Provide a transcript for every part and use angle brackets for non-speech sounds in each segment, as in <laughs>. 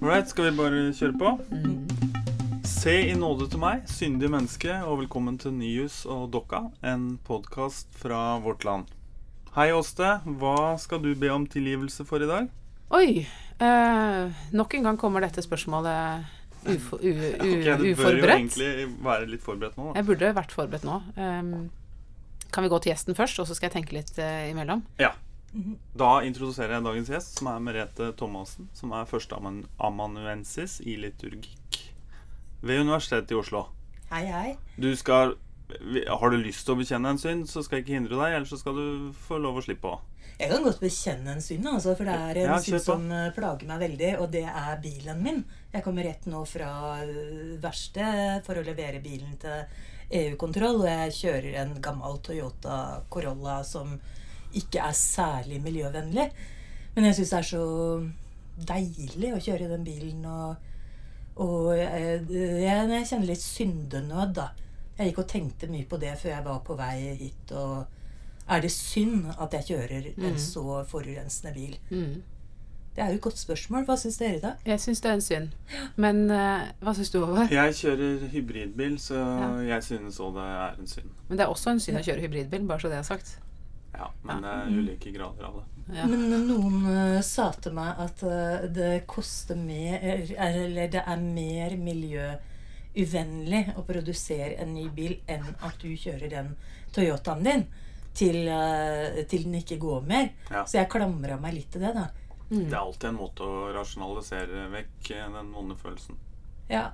Right, skal vi bare kjøre på? Se i nåde til meg, syndige menneske, og velkommen til Nyhus og Dokka, en podkast fra vårt land. Hei, Åste. Hva skal du be om tilgivelse for i dag? Oi. eh, nok en gang kommer dette spørsmålet ufo, u, u, <laughs> Ok, du bør jo egentlig være litt forberedt nå, da. Jeg burde vært forberedt nå. Um, kan vi gå til gjesten først, og så skal jeg tenke litt uh, imellom? Ja. Da introduserer jeg dagens gjest, som er Merete Thomassen, som er førsteamanuensis i liturgikk ved Universitetet i Oslo. Hei, hei. Du skal Har du lyst til å bekjenne en synd, så skal jeg ikke hindre deg, ellers så skal du få lov å slippe òg. Jeg kan godt bekjenne en synd, altså, for det er en Ja, synd som eh, plager meg veldig, og det er bilen min. Jeg kommer rett nå fra eh, verkstedet for å levere bilen til EU-kontroll, og jeg kjører en gammel Toyota Corolla som ikke er særlig miljøvennlig. Men jeg syns det er så deilig å kjøre den bilen, og, og jeg, jeg, jeg kjenner litt syndenød, da. Jeg gikk og tenkte mye på det før jeg var på vei hit. og er det synd at jeg kjører en så forurensende bil? Mm. Det er jo et godt spørsmål. Hva syns dere, da? Jeg syns det er en synd. Men uh, hva syns du, Håvard? Jeg kjører hybridbil, så Ja. jeg synes òg det er en synd. Men det er også en synd å kjøre hybridbil, bare så det er sagt. Ja, men det er ulike grader av det. Ja. Men noen uh, sa til meg at uh, det koster mer Eller det er mer miljøuvennlig å produsere en ny bil enn at du kjører den Toyotaen din til, eh, til den ikke går mer. Ja. Så jeg klamra meg litt til det, da. Mm. Det er alltid en måte å rasjonalisere vekk den vonde følelsen. Ja.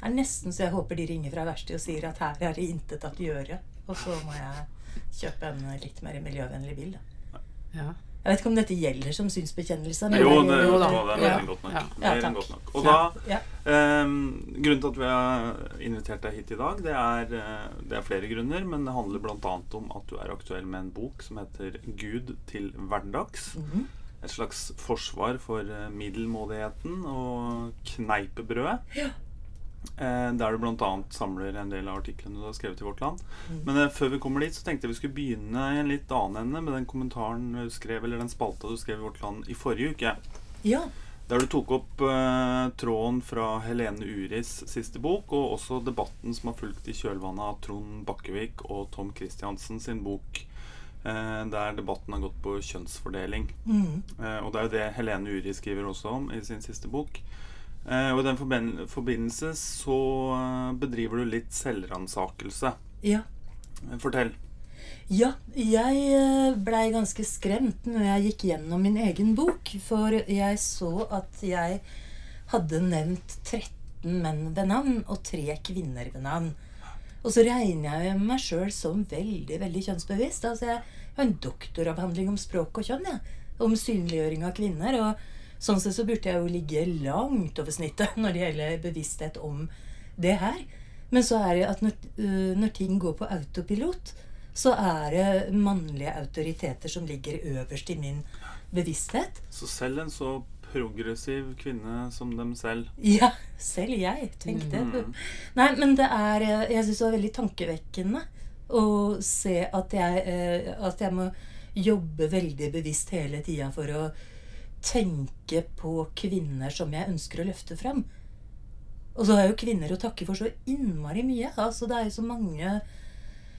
Det er nesten så jeg håper de ringer fra verkstedet og sier at her er det intet å gjøre. Og så må jeg kjøpe en litt mer miljøvennlig bil. Da. Ja. Jeg vet ikke om dette gjelder som synsbekjennelse. men Jo, det- det, Jo da. det er mer enn godt nok. Ja. Ja, enn godt nok. Og da Ja. Ehm, grunnen til at vi har invitert deg hit i dag, det er, eh, det er flere grunner. Men det handler bl.a. om at du er aktuell med en bok som heter 'Gud til hverdags'. Mhm. Et slags forsvar for eh, middelmådigheten og kneipebrødet. Ja. Eh, der du bl.a. samler en del av artiklene du har skrevet i Vårt Land. Mm. Men eh, før vi kommer dit, så tenkte jeg vi skulle begynne i en litt annen ende med den kommentaren du skrev, eller den spalta du skrev i Vårt Land i forrige uke. ja. Der du tok opp eh, tråden fra Helene Uris siste bok, og også debatten som har fulgt i kjølvannet av Trond Bakkevik og Tom Christiansen sin bok, eh, der debatten har gått på kjønnsfordeling. Mm. Eh, og det er jo det Helene Uri skriver også om i sin siste bok. Eh, og i den forbindelse så eh, bedriver du litt selvransakelse. ja. Eh, Fortell. Ja, jeg blei ganske skremt når jeg gikk gjennom min egen bok. For jeg så at jeg hadde nevnt 13 menn ved navn og tre kvinner ved navn. Og så regner jeg meg sjøl som veldig veldig kjønnsbevisst. Altså Jeg har en doktoravhandling om språk og kjønn. Ja. Om synliggjøring av kvinner. Og sånn sett så burde jeg jo ligge langt over snittet når det gjelder bevissthet om det her. Men så er det at når, øh, når ting går på autopilot, så er det mannlige autoriteter som ligger øverst i min bevissthet. Så selv en så progressiv kvinne som dem selv Ja, selv jeg. Tenk det. Mm. Nei, men det er eh, Jeg syns det var veldig tankevekkende å se at jeg, eh, at jeg må jobbe veldig bevisst hele tida for å tenke på kvinner som jeg ønsker å løfte fram. Og så har jo kvinner å takke for så innmari mye. Altså, det er jo så mange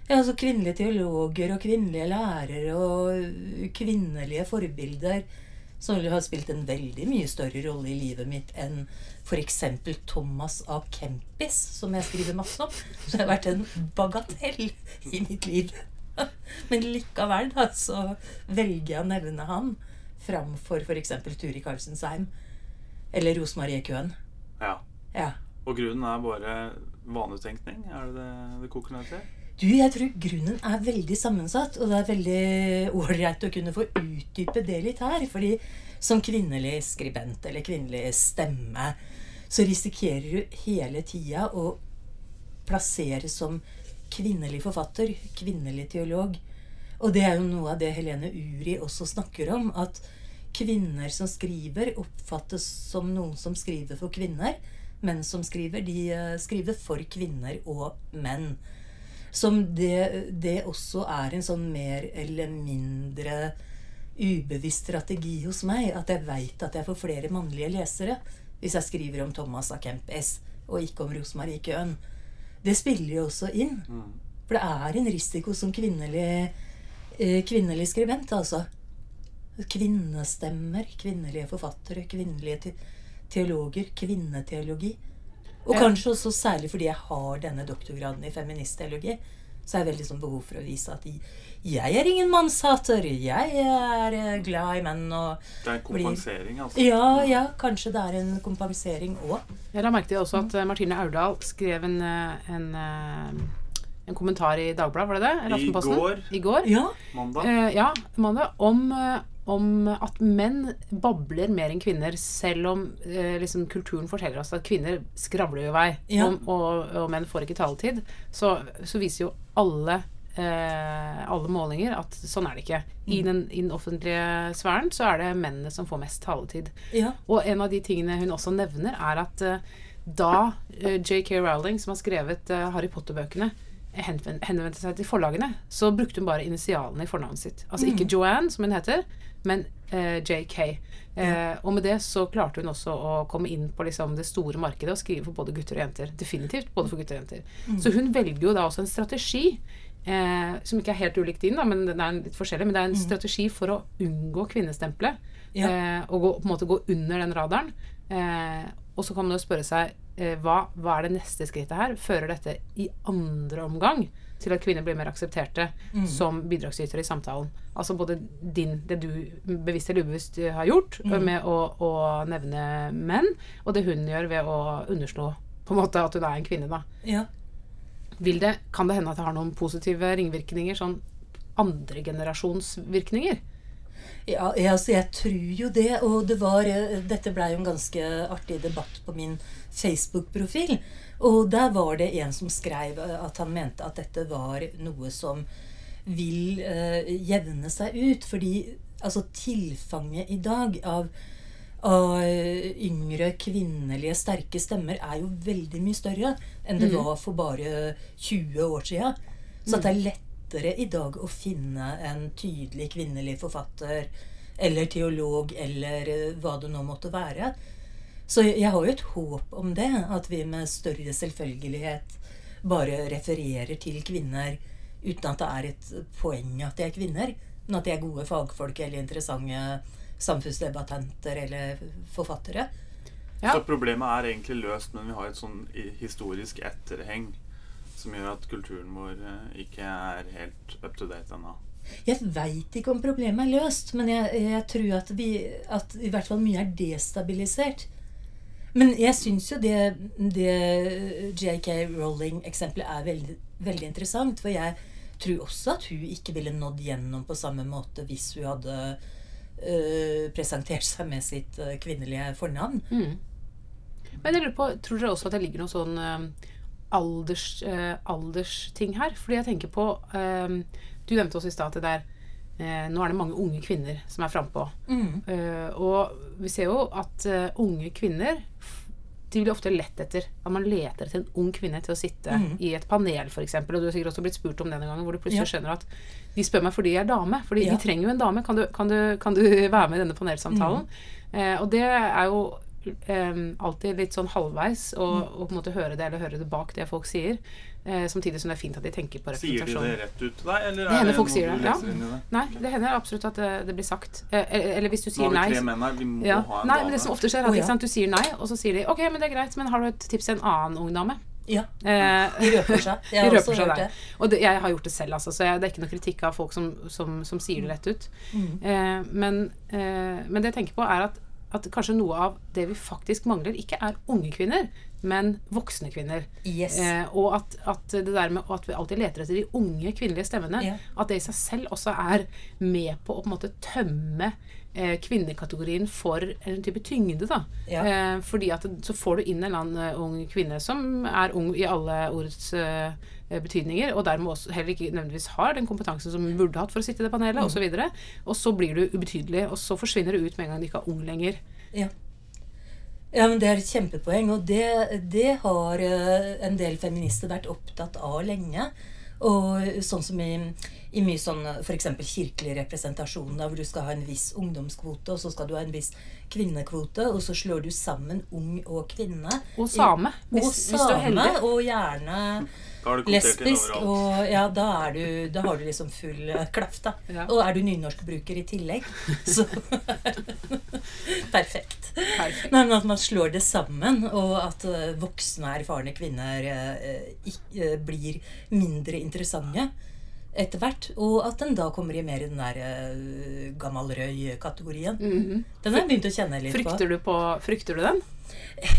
ja, altså Kvinnelige teologer og kvinnelige lærere og kvinnelige forbilder som har spilt en veldig mye større rolle i livet mitt enn f.eks. Thomas A. Kempis, som jeg skriver masse om. Så det har vært en bagatell i mitt liv. <laughs> Men likevel da, så velger jeg å nevne han framfor f.eks. Turi Karlsensheim, eller Rosemarie Køhn. Ja. Ja. Og grunnen er bare vanetenkning? Er det det det koker ned til? Du, jeg tror grunnen er veldig sammensatt, og det er veldig ålreit å kunne få utdype det litt her. fordi som kvinnelig skribent eller kvinnelig stemme, så risikerer du hele tida å plassere som kvinnelig forfatter, kvinnelig teolog. Og det er jo noe av det Helene Uri også snakker om, at kvinner som skriver, oppfattes som noen som skriver for kvinner. Menn som skriver, de eh, skriver for kvinner og menn. Som det, det også er en sånn mer eller mindre ubevisst strategi hos meg. At jeg veit at jeg får flere mannlige lesere hvis jeg skriver om Thomas A. Kempis og ikke om Rosmarie Køhn. Det spiller jo også inn. For det er en risiko som kvinnelig, kvinnelig skribent, altså. Kvinnestemmer, kvinnelige forfattere, kvinnelige teologer, kvinneteologi. Og kanskje også særlig fordi jeg har denne doktorgraden i feministteologi, så er jeg veldig sånn behov for å vise at jeg er ingen mannshater. Jeg er eh, glad i menn og Det er en kompensering, altså. Ja, ja, kanskje det er en kompensering òg. Ja, da merket jeg også at eh, Martine Aurdal skrev en, eh, en, eh, en kommentar i Dagbladet, var det det? Eller I går. I går. Ja. Mandag. Eh, ja, mandag. Om, eh, om at menn babler mer enn kvinner, selv om eh, liksom, kulturen forteller oss at kvinner skravler jo i vei, Ja. og, og, og menn får ikke taletid, så, så viser jo alle eh, alle målinger at sånn er det ikke. I Mm. den, I den offentlige sfæren så er det mennene som får mest taletid. ja. Og en av de tingene hun også nevner, er at eh, da eh, J.K. Rowling, som har skrevet eh, Harry Potter-bøkene, henvendte seg til forlagene, så brukte hun bare initialene i fornavnet sitt. Altså ikke Joanne, som hun heter, men eh, JK. Eh, og med det så klarte hun også å komme inn på liksom, det store markedet og skrive for både gutter og jenter. Definitivt både for gutter og jenter. Så hun velger jo da også en strategi. Eh, som ikke er helt ulikt din, da, men den er litt forskjellig. Men det er en strategi for å unngå kvinnestempelet. Ja. Eh, og gå, på en måte gå under den radaren. Eh, og så kan man jo spørre seg hva, hva er det neste skrittet her? Fører dette i andre omgang til at kvinner blir mer aksepterte som bidragsytere i samtalen? Altså både din, det du bevisst eller ubevisst eh, har gjort med å, å nevne menn, og det hun gjør ved å underslå på en måte at hun er en kvinne, da. ja. Vil det, kan det hende at det har noen positive ringvirkninger, sånn andregenerasjonsvirkninger? Ja, altså jeg tror jo det. Og det var eh, Dette blei jo en ganske artig debatt på min Facebook-profil. Og der var det en som skrev eh, at han mente at dette var noe som vil eh, jevne seg ut. Fordi altså tilfanget i dag av, av eh, yngre kvinnelige sterke stemmer er jo veldig mye større enn det var for bare 20 år sia. Så det er lettere i dag å finne en tydelig kvinnelig forfatter eller teolog eller eh, hva det nå måtte være. Så jeg jeg har jo et håp om det, at vi med større selvfølgelighet bare refererer til kvinner uten at det er et poeng at de er kvinner, men at de er gode fagfolk eller interessante samfunnsdebattanter eller forfattere. Ja. Så problemet er egentlig løst, men vi har et sånn historisk etterheng som gjør at kulturen vår eh, ikke er helt up to date ennå. Jeg veit ikke om problemet er løst, men jeg, jeg tror at, vi, at i hvert fall mye er destabilisert. Men jeg syns jo det, det JK Rowling-eksempelet er veldig, veldig interessant. For jeg tror også at hun ikke ville nådd gjennom på samme måte hvis hun hadde øh, presentert seg med sitt øh, kvinnelige fornavn. Mm. Men jeg lurer på, tror dere også at det ligger noe sånn eh, alders, eh, aldersting her? Fordi jeg tenker på eh, Du nevnte også i stad at det der eh, Nå er det mange unge kvinner som er frampå. Mm. Eh, og vi ser jo at eh, unge kvinner de blir ofte lett etter at man leter etter en ung kvinne til å sitte i et panel, f.eks. Og du har sikkert også blitt spurt om det en gang, hvor du plutselig Ja. skjønner at de spør meg fordi jeg er dame. Fordi Ja. de trenger jo en dame. Kan du, kan du, kan du <laughs> være med i denne panelsamtalen? Eh, og det er jo eh, alltid litt sånn halvveis å og, på en måte høre det, eller høre det bak det folk sier. Eh, samtidig som det er fint at de tenker på Sier de det rett ut til deg, eller Det hender det folk sier det, ja. inn i det? Nei, det hender absolutt at det, det blir sagt. Eh, eller hvis du Nå sier har nei vi tre menn her, vi må ja. ha en Nei, dame. men det som ofte skjer, er at ikke sant, du sier nei, og så sier de OK, men det er greit, men har du et tips til en annen ung dame? Ja, Eh, de røper seg. <laughs> Jeg har også hørt det. Og det, jeg har gjort det selv, altså, så jeg, det er ikke noe kritikk av folk som, som, som sier det rett ut. Mm. Eh, men, eh, men det jeg tenker på, er at, at kanskje noe av det vi faktisk mangler, ikke er unge kvinner, men voksne kvinner. Yes. Eh, og at, at det der med at vi alltid leter etter de unge kvinnelige stemmene, yeah. at det i seg selv også er med på å på en måte tømme eh, kvinnekategorien for en type tyngde. da. Yeah. Eh, fordi at så får du inn en eller annen eh, ung kvinne som er ung i alle ordets eh, betydninger, og dermed også heller ikke nødvendigvis har den kompetansen som hun burde hatt for å sitte i det panelet, Mm. og så. Og så blir du ubetydelig, og så forsvinner du ut med en gang du ikke er ung lenger. Ja. ja, men det er et kjempepoeng, og det, det har eh, en del feminister vært opptatt av lenge. Og sånn som i, i mye sånn f.eks. kirkelig representasjon, da, hvor du skal ha en viss ungdomskvote, og så skal du ha en viss kvinnekvote, og så slår du sammen ung og kvinne. Og same. Og Hvis, hvis du er heldig. same, og gjerne Lesbisk. Og ja, da, er du, da har du liksom full eh, klaff, da. Ja. Og er du nynorskbruker i tillegg, så <laughs> Perfekt. Perfekt. Nei, men At man slår det sammen, og at eh, voksne, erfarne kvinner eh, eh, blir mindre interessante etter hvert. Og at den da kommer i mer i den der uh, gammal røy-kategorien. Mhm. Den har jeg begynt å kjenne litt Frykter du, på, frykter du den?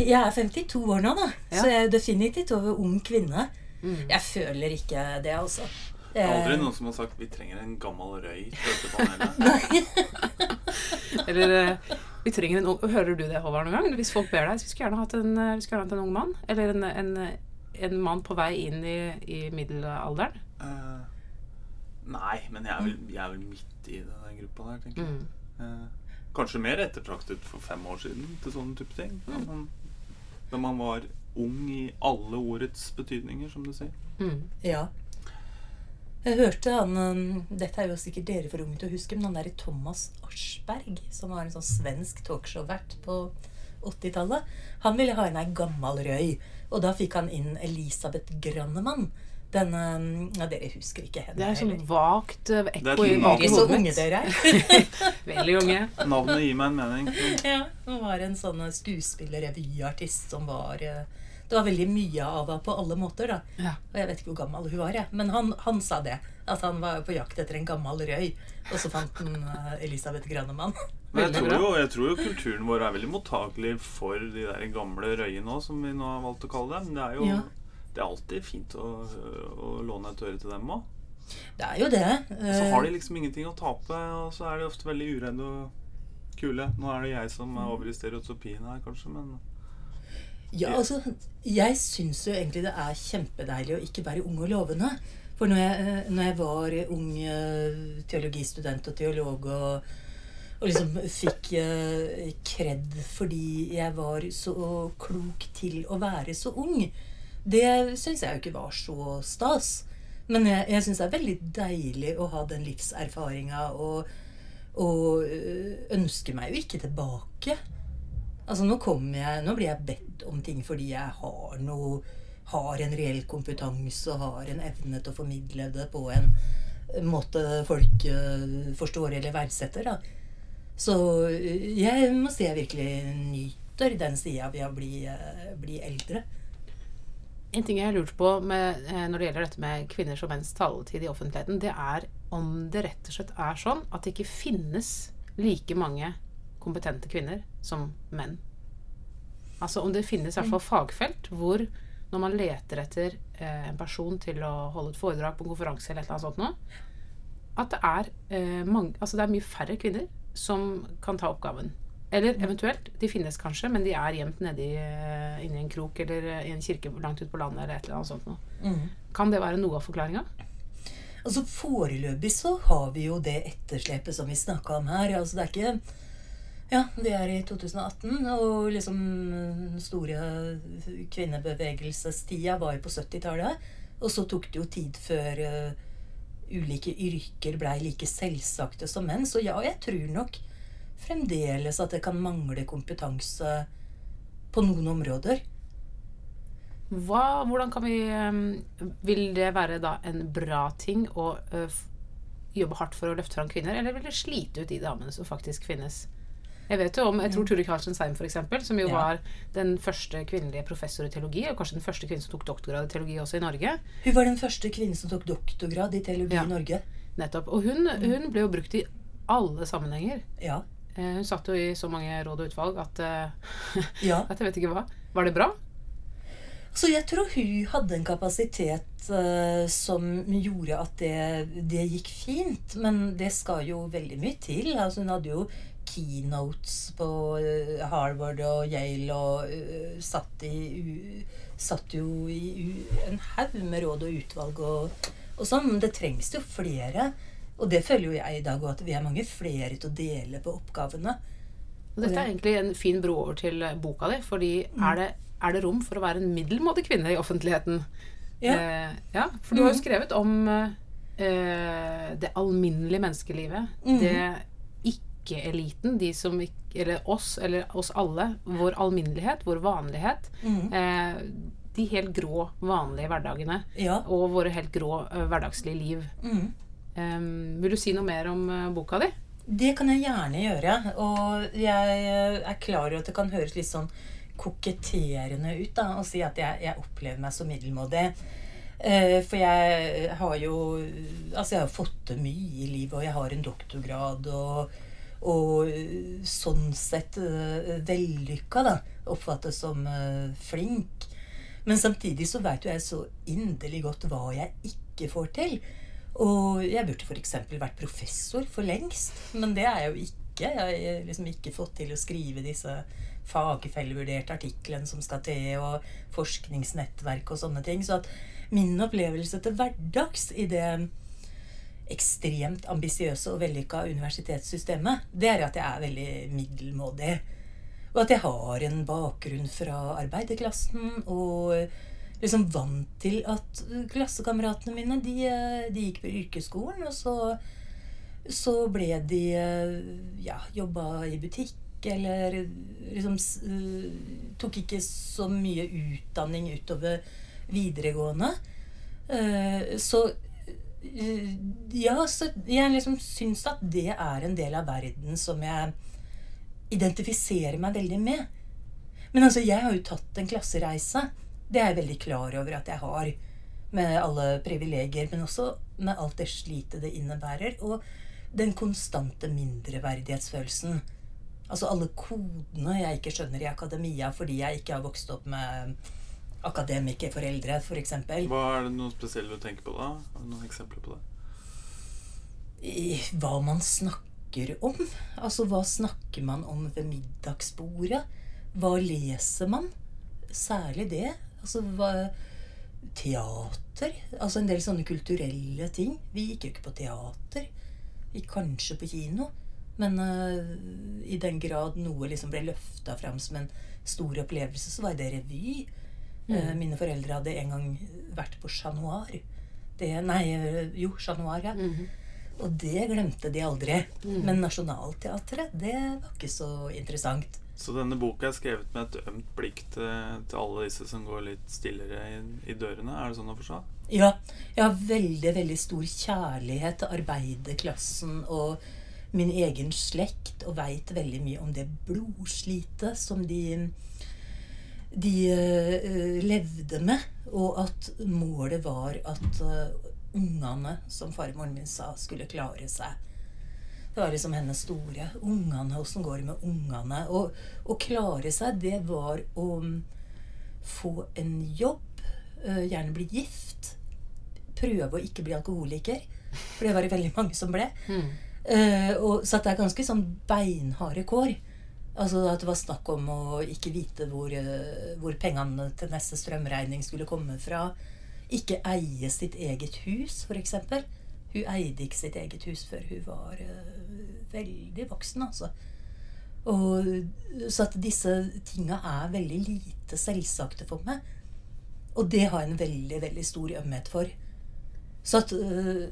Jeg er 52 år nå, da, Ja. så jeg er definitivt over ung kvinne. Mm. Jeg føler ikke det, altså. Det er aldri Eh, noen som har sagt 'vi trenger en gammel røy'. <laughs> <laughs> Eller eh, vi trenger en ung Hører du det, Håvard, noen gang? Hvis folk ber deg, vi skulle gjerne hatt en, eh, vi skulle gjerne hatt en ung mann. Eller en, en, en mann på vei inn i, i middelalderen. Uh, nei, men jeg er, vel, jeg er vel midt i den gruppa der, tenker jeg. Mm. Uh, kanskje mer ettertraktet for fem år siden til sånne type ting. Da man, da man var ung i alle ordets betydninger, som du sier. Mm. Ja. Jeg hørte han um, Dette er jo sikkert dere for unge til å huske, men han derre Thomas Aschberg, som var en sånn svensk talkshow-vert på 80-tallet, han ville ha inn ei gammal røy. Og da fikk han inn Elisabeth Grannemann. Den um, Ja, dere husker ikke henne Det er sånn vagt Det er ekko i Ikke så unge dere er. <laughs> Veldig unge. Navnet gir meg en mening. ja, hun var en sånn skuespiller, revyartist som var eh, Det var veldig mye av henne på alle måter, da. Ja. Og jeg vet ikke hvor gammel hun var, jeg. Men han, han sa det. At han var på jakt etter en gammel røy. Og så fant han eh, Elisabeth Granemann. <laughs> Men jeg tror, jo, jeg tror jo kulturen vår er veldig mottakelig for de der gamle røyene òg, som vi nå har valgt å kalle dem. Det er jo Ja. det er alltid fint å, å låne et øre til dem òg. Det er jo det. Så eh, har de liksom ingenting å tape, og så er de ofte veldig uredde og kule. Nå er det jeg som er over i stereotypien her, kanskje, men Ja, altså, jeg syns jo egentlig det er kjempedeilig å ikke være ung og lovende. For når jeg, eh, når jeg var ung eh, teologistudent og teolog og, og liksom fikk eh, kred fordi jeg var så klok til å være så ung, det syns jeg jo ikke var så stas. Men jeg, jeg syns det er veldig deilig å ha den livserfaringa og, og ønsker meg jo ikke tilbake. Altså nå jeg Nå blir jeg bedt om ting fordi jeg har noe Har en reell kompetanse og har en evne til å formidle det på en måte folk øh, forstår eller verdsetter, da. Så øh, jeg må si jeg virkelig nyter den sida ved å bli, øh, bli eldre. En ting jeg har lurt på med, eh, når det gjelder dette med kvinners og menns taletid i offentligheten, det er om det rett og slett er sånn at det ikke finnes like mange kompetente kvinner som menn. Altså om det finnes i hvert fall fagfelt hvor når man leter etter eh, en person til å holde et foredrag på en konferanse eller et eller annet sånt noe, at det er, eh, mange, altså det er mye færre kvinner som kan ta oppgaven. Eller eventuelt, de finnes kanskje, men de er gjemt nedi eh, inni en krok eller eh, i en kirke langt ute på landet eller et eller annet sånt noe. Mm. Kan det være noe av forklaringa? Altså Foreløpig så har vi jo det etterslepet som vi snakka om her. Altså det er ikke Ja, vi er i 2018, og liksom den store kvinnebevegelsestida var jo på 70-tallet. Og så tok det jo tid før uh, ulike yrker blei like selvsagte som menn. Så ja, jeg tror nok fremdeles at det kan mangle kompetanse på noen områder. Hva, hvordan kan vi eh, Vil det være da en bra ting å eh, jobbe hardt for å løfte fram kvinner, eller vil det slite ut de damene som faktisk finnes? Jeg vet jo om, jeg tror Ture Karlsen Seim eksempel, som jo Ja. var den første kvinnelige professor i teologi, og kanskje den første kvinnen som tok doktorgrad i teologi også i Norge. Hun var den første kvinnen som tok doktorgrad i teologi Ja. i Norge. Nettopp. Og hun, hun ble jo brukt i alle sammenhenger. Ja. Eh, Hun satt jo i så mange råd og utvalg at, eh, ja. <laughs> at jeg vet ikke hva. Var det bra? Så jeg tror hun hadde en kapasitet uh, som gjorde at det, det gikk fint. Men det skal jo veldig mye til. Altså, hun hadde jo keynotes på eh, Harvard og Yale og uh, satt, i, uh, satt jo i uh, en haug med råd og utvalg og, og sånn. Men det trengs jo flere. Og det føler jo jeg i dag òg, at vi er mange flere til å dele på oppgavene. Og dette er egentlig en fin bro over til eh, boka di, fordi er, det, er det rom for å være en middelmådig kvinne i offentligheten? Ja. Eh, ja for du har jo skrevet om, eh, det alminnelige menneskelivet. Mhm. Det ikke-eliten, de som ikke Eller oss, eller oss alle. Vår alminnelighet, vår vanlighet. Mm. Eh, de helt grå, vanlige hverdagene. Ja. Og våre helt grå eh, hverdagslige liv. Mm. Um, vil du si noe mer om eh, boka di? Det kan jeg gjerne gjøre. Og jeg eh, er klar over at det kan høres litt sånn koketterende ut da, å si at jeg, jeg opplever meg som middelmådig. Eh, for jeg har jo Altså, jeg har fått til mye i livet, og jeg har en doktorgrad, og, og eh, sånn sett uh, vellykka, da. Oppfattes som eh, flink. Men samtidig så veit jo jeg så inderlig godt hva jeg ikke får til. Og jeg burde f.eks. vært professor for lengst, men det er jeg jo ikke. Jeg har liksom ikke fått til å skrive disse fagfellevurderte artiklene som skal til, og forskningsnettverk og sånne ting. Så at min opplevelse til hverdags i det ekstremt ambisiøse og vellykka universitetssystemet, det er at jeg er veldig middelmådig. Og at jeg har en bakgrunn fra arbeiderklassen og liksom vant til at klassekameratene mine de, de gikk på yrkesskolen, og så, så ble de ja, jobba i butikk eller liksom tok ikke så mye utdanning utover videregående. Eh, Så ja, så jeg liksom syns at det er en del av verden som jeg identifiserer meg veldig med. Men altså, jeg har jo tatt en klassereise. Det er jeg veldig klar over at jeg har. Med alle privilegier, men også med alt det slitet det innebærer. Og den konstante mindreverdighetsfølelsen. Altså alle kodene jeg ikke skjønner i akademia fordi jeg ikke har vokst opp med akademikerforeldre, f.eks. Hva er det noe spesielt du tenker på da? Noen eksempler på det? i hva man snakker om. Altså, hva snakker man om ved middagsbordet? Hva leser man? Særlig det. Altså, hva Teater. Altså en del sånne kulturelle ting. Vi gikk jo ikke på teater. Vi gikk kanskje på kino. Men uh, i den grad noe liksom ble løfta fram som en stor opplevelse, så var det revy. Eh, mine foreldre hadde en gang vært på Chat Noir. Det, nei, eh, jo, Chat Noir, ja. Og det glemte de aldri. Men Nationaltheatret, det var ikke så interessant. Så denne boka er skrevet med et ømt blikk til, til alle disse som går litt stillere i, i dørene. Er det sånn å forstå? Ja, jeg har veldig, veldig stor kjærlighet til arbeiderklassen og min egen slekt, og veit veldig mye om det blodslitet som de, de eh, levde med. Og at målet var at eh, ungene, som farmoren min sa, skulle klare seg. Det var liksom hennes store. Ungene, åssen går det med ungene? Og å klare seg, det var å mm, få en jobb, eh, gjerne bli gift, prøve å ikke bli alkoholiker, for det var det veldig mange som ble. Eh, og, så det er ganske sånn beinharde kår. Altså at det var snakk om å ikke vite hvor, eh, hvor pengene til neste strømregning skulle komme fra. Ikke eie sitt eget hus, f.eks. Hun eide ikke sitt eget hus før hun var eh, veldig voksen, altså. Og, så at disse tinga er veldig lite selvsagte for meg. Og det har jeg en veldig, veldig stor ømhet for. Så at øh,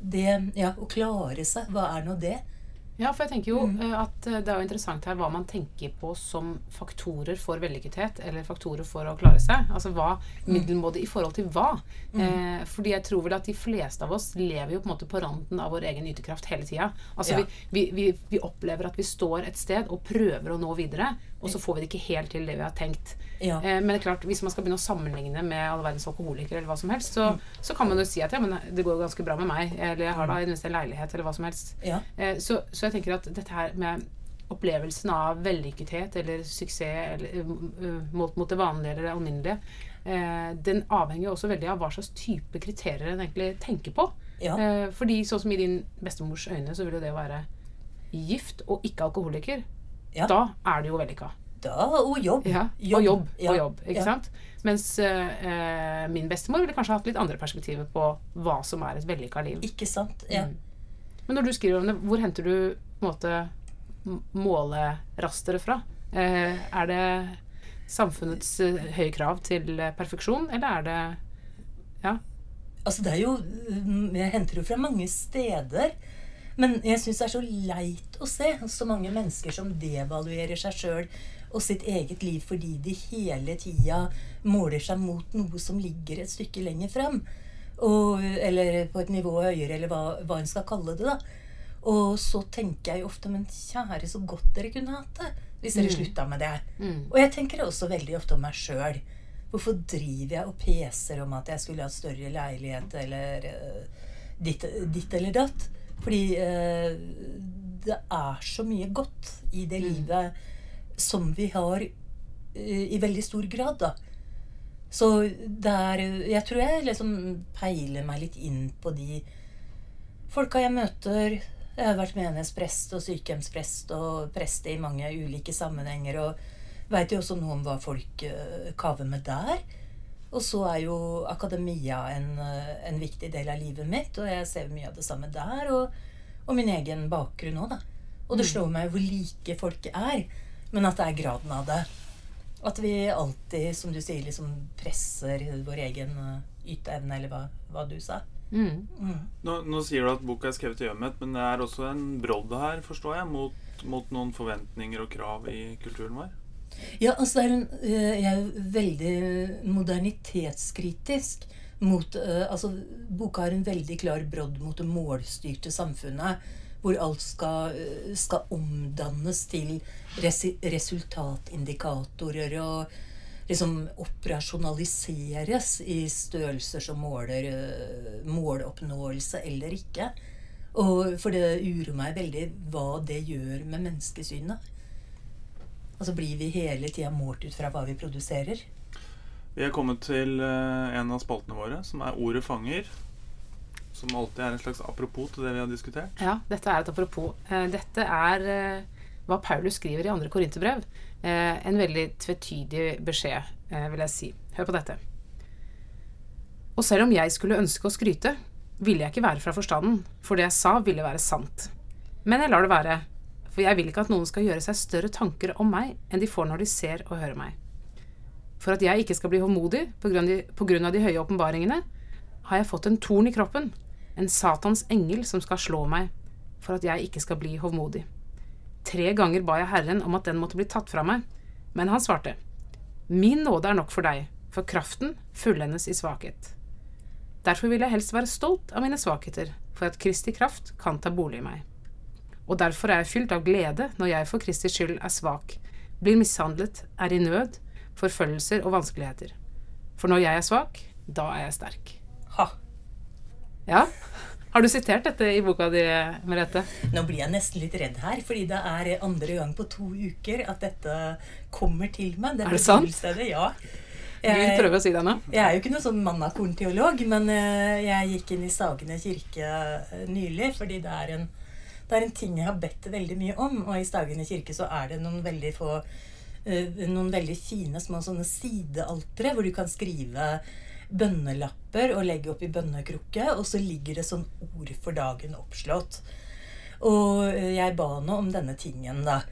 det Ja, å klare seg, hva er nå det? Ja, for jeg tenker jo mm. at eh, det er jo interessant her hva man tenker på som faktorer for vellykkethet, eller faktorer for å klare seg. Altså hva middelmådig i forhold til hva. Eh, fordi jeg tror vel at de fleste av oss lever jo på en måte på randen av vår egen ytekraft hele tida. Altså Ja. vi, vi, vi, vi opplever at vi står et sted og prøver å nå videre, og så får vi det ikke helt til det vi har tenkt. Ja. Eh, men det er klart, hvis man skal begynne å sammenligne med alle verdens alkoholikere, eller hva som helst, så, så kan man jo si at ja, men det går ganske bra med meg, eller jeg har da i en leilighet, eller hva som helst. Ja. Eh, så, så jeg tenker at dette her med opplevelsen av vellykkethet eller suksess eller, uh, uh, mot, det vanlige eller det alminnelige, eh, den avhenger jo også veldig av hva slags type kriterier en egentlig tenker på. Ja. Eh, fordi sånn som i din bestemors øyne, så vil jo det å være gift og ikke alkoholiker. Ja. Da er det jo vellykka. Da og jobb. Ja, og jobb. Ja. Og jobb ikke Ja. sant? Mens eh, eh, min bestemor ville kanskje hatt litt andre perspektiver på hva som er et vellykka liv. Ikke sant? Ja. Mm. Men når du skriver om det, hvor henter du på en måte m- målerasteret fra? Eh, er det samfunnets eh, høye krav til eh, perfeksjon, eller er det Ja. Altså, det er jo mm, Jeg henter jo fra mange steder. Men jeg syns det er så leit å se så mange mennesker som devaluerer seg sjøl og sitt eget liv fordi de hele tida måler seg mot noe som ligger et stykke lenger fram. Og, eller på et nivå høyere, eller hva, hva en skal kalle det. da. Og så tenker jeg ofte Men kjære, så godt dere kunne hatt det. Hvis dere Mm. slutta med det. Mm. Og jeg tenker også veldig ofte om meg sjøl. Hvorfor driver jeg og peser om at jeg skulle hatt større leilighet eller eh, ditt, ditt eller datt? Fordi eh, det er så mye godt i det Mm. livet som vi har eh, i veldig stor grad, da. Så det er Jeg tror jeg liksom peiler meg litt inn på de folka jeg møter. Jeg har vært menighetsprest og sykehjemsprest og prest i mange ulike sammenhenger. Og veit jo også noe om hva folk eh, kaver med der. Og så er jo akademia en, eh, en viktig del av livet mitt, og jeg ser mye av det samme der. Og, og min egen bakgrunn òg, da. Og det slår meg hvor like folk er, men at det er graden av det. At vi alltid, som du sier, liksom presser vår egen eh, yteevne, eller hva, hva du sa. Mm. Mm. Nå, nå sier du at boka er skrevet i ømhet, men det er også en brodd her, forstår jeg, mot, mot noen forventninger og krav i kulturen vår? Ja, altså er en, eh, jeg er jo veldig modernitetskritisk mot eh, Altså, boka har en veldig klar brodd mot det målstyrte samfunnet. Hvor alt skal, eh, skal omdannes til resultatindikatorer og liksom operasjonaliseres i størrelser som måler måloppnåelse eller ikke. Og for det uroer meg veldig hva det gjør med menneskesynet. Altså blir vi hele tida målt ut fra hva vi produserer? Vi er kommet til eh, en av spaltene våre, som er Ordet fanger. Som alltid er en slags apropos til det vi har diskutert. Ja, dette er et apropos. Eh, Dette er eh, hva Paulus skriver i andre korinterbrev. En veldig tvetydig beskjed, vil jeg si. Hør på dette. Og selv om jeg skulle ønske å skryte, ville jeg ikke være fra forstanden, for det jeg sa, ville være sant. Men jeg lar det være, for jeg vil ikke at noen skal gjøre seg større tanker om meg enn de får når de ser og hører meg. For at jeg ikke skal bli håndmodig av de høye åpenbaringene, har jeg fått en torn i kroppen, en Satans engel som skal slå meg, for at jeg ikke skal bli hovmodig. Tre ganger ba jeg Herren om at den måtte bli tatt fra meg, men han svarte, Min nåde er nok for deg, for kraften fullendes i svakhet. Derfor vil jeg helst være stolt av mine svakheter, for at Kristi kraft kan ta bolig i meg. Og derfor er jeg fylt av glede når jeg for Kristi skyld er svak, blir mishandlet, er i nød, forfølgelser og vanskeligheter. For når jeg er svak, da er jeg sterk. Ha! Ja. Har du sitert dette i boka di, Merete? Nå blir jeg nesten litt redd her, fordi det er andre gang på to uker at dette kommer til meg. Er det sant? Ja. Jeg, prøver å si det nå. jeg er jo ikke noen sånn mannakornteolog, men eh, jeg gikk inn i Sagene kirke eh, nylig, fordi det er en det er en ting jeg har bedt veldig mye om, og i Stagene kirke så er det noen veldig få eh, Noen veldig fine små sånne sidealtere hvor du kan skrive bønnelapper og legge opp i bønnekrukke, og så ligger det sånn ord for dagen oppslått. Og eh, jeg ba nå om denne tingen, da.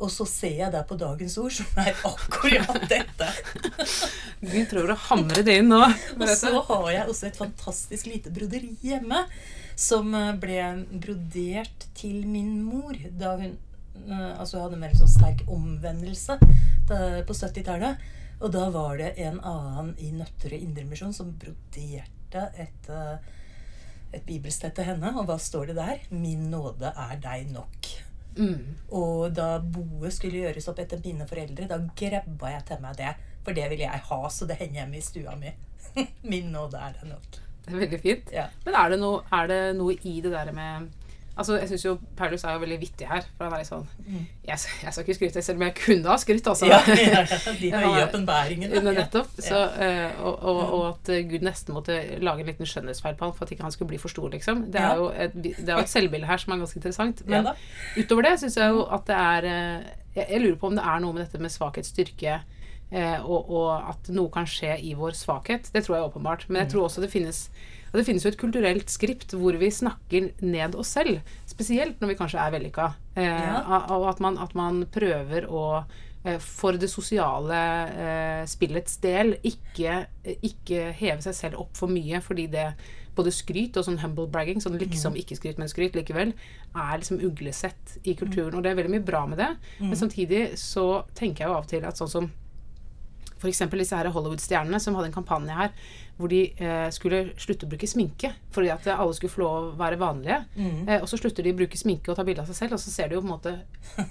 Og så ser jeg der på dagens ord, som er akkurat <laughs> dette. du prøver å hamre det inn nå. Og så har jeg også et fantastisk lite broderi hjemme. Som eh, ble brodert til min mor da hun eh, altså hadde mer sånn sterk omvendelse på 70-tallet. Og da var det en annen i Nøtterøy Indremisjon som broderte et, eh, et bibelsted til henne. Og hva står det der? 'Min nåde er deg nok'. Mm. Og da boet skulle gjøres opp etter mine foreldre, da grabba jeg til meg det. For det vil jeg ha, så det henger hjemme i stua mi. <laughs> Min nåde er deg nok. <laughs> Veldig fint. Ja. Men er det, noe, er det noe i det der med Altså, jeg syns jo Paulus er jo veldig vittig her. For han er litt sånn Mm. Jeg, jeg skal ikke skryte, selv om jeg kunne ha skrytt, altså. <laughs> <laughs> Ja, ja, de høye åpenbaringene. Nettopp. Så, eh, og, og, og at Gud nesten måtte lage en liten skjønnhetsfeil på han for at ikke han skulle bli for stor, liksom. Det er jo et, det er jo et selvbilde her som er ganske interessant. Men utover det syns jeg jo at det er eh, jeg, jeg lurer på om det er noe med dette med svakhet, styrke, eh, og, og at noe kan skje i vår svakhet. Det tror jeg åpenbart. Men Mm. jeg tror også det finnes det finnes jo et kulturelt skript hvor vi snakker ned oss selv. Spesielt når vi kanskje er vellykka. Eh, Ja. Og at man, at man prøver å eh, for det sosiale eh, spillets del ikke, ikke heve seg selv opp for mye, fordi det både skryt og sånn humble bragging, sånn liksom ikke skryt, men skryt likevel, er liksom uglesett i kulturen. Og det er veldig mye bra med det, men samtidig så tenker jeg jo av og til at sånn som F.eks. disse her Hollywood-stjernene som hadde en kampanje her hvor de eh, skulle slutte å bruke sminke fordi at alle skulle få lov å være vanlige. Eh, og så slutter de å bruke sminke og ta bilde av seg selv, og så ser de jo på en måte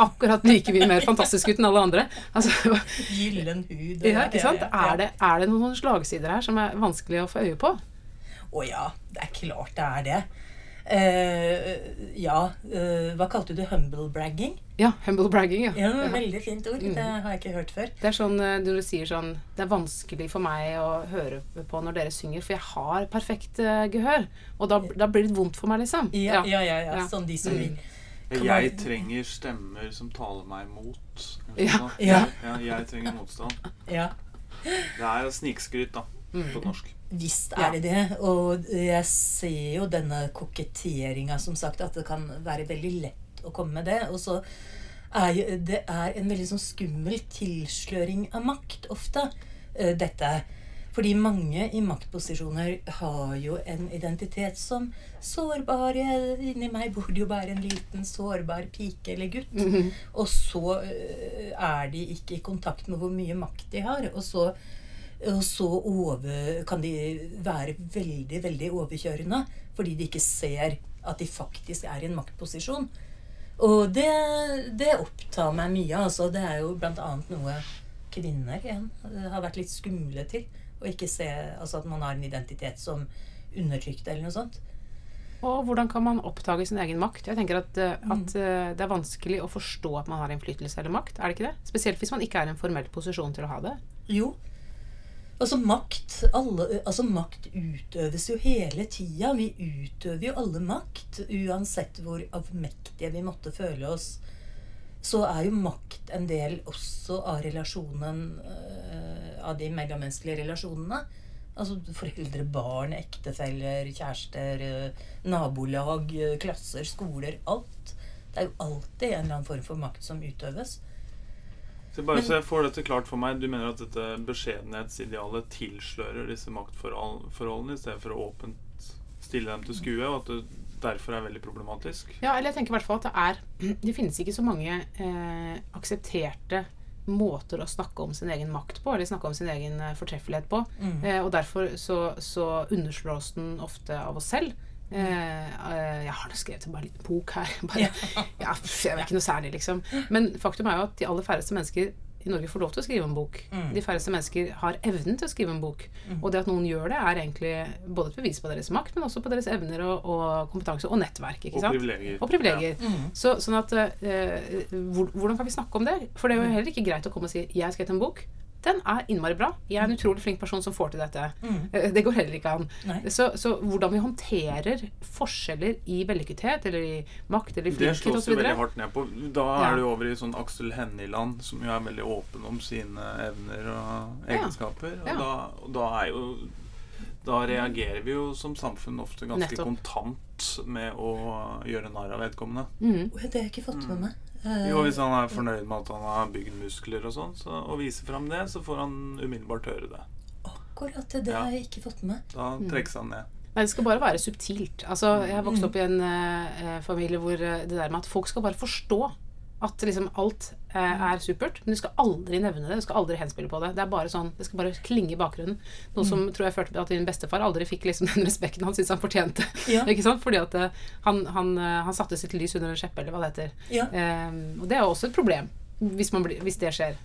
akkurat like mye mer fantastisk ut enn alle andre. Altså, Gyllen hud. <laughs> ja, ikke sant? Er, det, er det noen slagsider her som er vanskelig å få øye på? Å ja, det er klart det er det. Uh, ja, uh, hva kalte du det? Humble bragging? Ja, humble bragging, ja. Ja. Veldig fint ord. Det har jeg ikke hørt før. Det er sånn eh, når du sier sånn Det er vanskelig for meg å høre på når dere synger, for jeg har perfekt uh, gehør. Og da, da blir det vondt for meg, liksom. Ja, ja, ja. ja. Ja. Sånn de som vil. Kan Jeg trenger stemmer som taler meg imot. Ja. Ja. ja jeg trenger motstand. Ja. Det er snikskryt, da, på norsk. Visst er det det. Og jeg ser jo denne koketteringa, som sagt, at det kan være veldig lett å komme med det. Og så er jo det er en veldig sånn skummel tilsløring av makt ofte, eh, dette. Fordi mange i maktposisjoner har jo en identitet som sårbare Inni meg bor det jo bare en liten sårbar pike eller gutt. Og så eh, er de ikke i kontakt med hvor mye makt de har. Og så og så over, kan de være veldig, veldig overkjørende fordi de ikke ser at de faktisk er i en maktposisjon. Og det, det opptar meg mye. altså. Det er jo bl.a. noe kvinner igjen eh, har vært litt skumle til. Å ikke se altså at man har en identitet som undertrykt eller noe sånt. Og hvordan kan man oppdage sin egen makt? Jeg tenker at, eh, Mm. at eh, det er vanskelig å forstå at man har innflytelse eller makt. Er det ikke det? Spesielt hvis man ikke er i en formell posisjon til å ha det. Jo. Altså makt, alle, altså makt utøves jo hele tida. Vi utøver jo alle makt. Uansett hvor avmektige vi måtte føle oss. Så er jo makt en del også av relasjonen øh, Av de mellommenneskelige relasjonene. Altså foreldre, barn, ektefeller, kjærester, øh, nabolag, øh, klasser, skoler. Alt. Det er jo alltid en eller annen form for makt som utøves. Så bare så jeg får dette klart for meg, Du mener at dette beskjedenhetsidealet tilslører disse maktforholdene i stedet for å åpent stille dem til skue, og at det derfor er veldig problematisk? Ja, eller jeg tenker i hvert fall at det er <clears throat> Det finnes ikke så mange eh, aksepterte måter å snakke om sin egen makt på, eller snakke om sin egen eh, fortreffelighet på. Eh, og derfor så, så underslås den ofte av oss selv. Eh, eh, jeg har da skrevet bare en liten bok her. <laughs> Bare, ja, jeg er ikke noe særlig, liksom. Men faktum er jo at de aller færreste mennesker i Norge får lov til å skrive en bok. De færreste mennesker har evnen til å skrive en bok. Og det at noen gjør det, er egentlig både et bevis på deres makt, men også på deres evner og, og kompetanse og nettverk. ikke Og privilegier. Og privilegier. Så, sånn at eh, hvor, Hvordan kan vi snakke om det? For det er jo heller ikke greit å komme og si 'jeg har skrevet en bok'. Den er innmari bra. Jeg er en utrolig flink person som får til dette. Mm. Det går heller ikke an. Så, så hvordan vi håndterer forskjeller i vellykkethet, eller i makt, eller i Det flinkhet slås det veldig hardt ned på. Da Ja. er du over i sånn Aksel Hennieland, som jo er veldig åpen om sine evner og Ja. egenskaper. Og, da, og da er jo Da reagerer vi jo som samfunn ofte ganske Nettopp. kontant med å gjøre narr av vedkommende. Mm. Det har jeg ikke fått med meg. Eh, Jo, Hvis han er fornøyd med at han har bygd muskler og sånn, så, og viser fram det, så får han umiddelbart høre det. Akkurat det, det Ja. har jeg ikke fått med. Da Mm. trekkes han ned. Nei, det skal bare være subtilt. Altså, jeg har vokst opp i en eh, eh, familie hvor eh, det der med at folk skal bare forstå at liksom alt eh, er supert, men du skal aldri nevne det. Du skal aldri henspille på det. Det er bare sånn, det skal bare klinge i bakgrunnen. Noe som tror jeg førte til at din bestefar aldri fikk liksom den respekten han syntes han fortjente. Ja. <laughs> ikke sant? Fordi at eh, han, han, eh, han satte sitt lys under en skjeppe, eller hva det heter. Ja. Eh, og det er jo også et problem, hvis, man blir, hvis det skjer.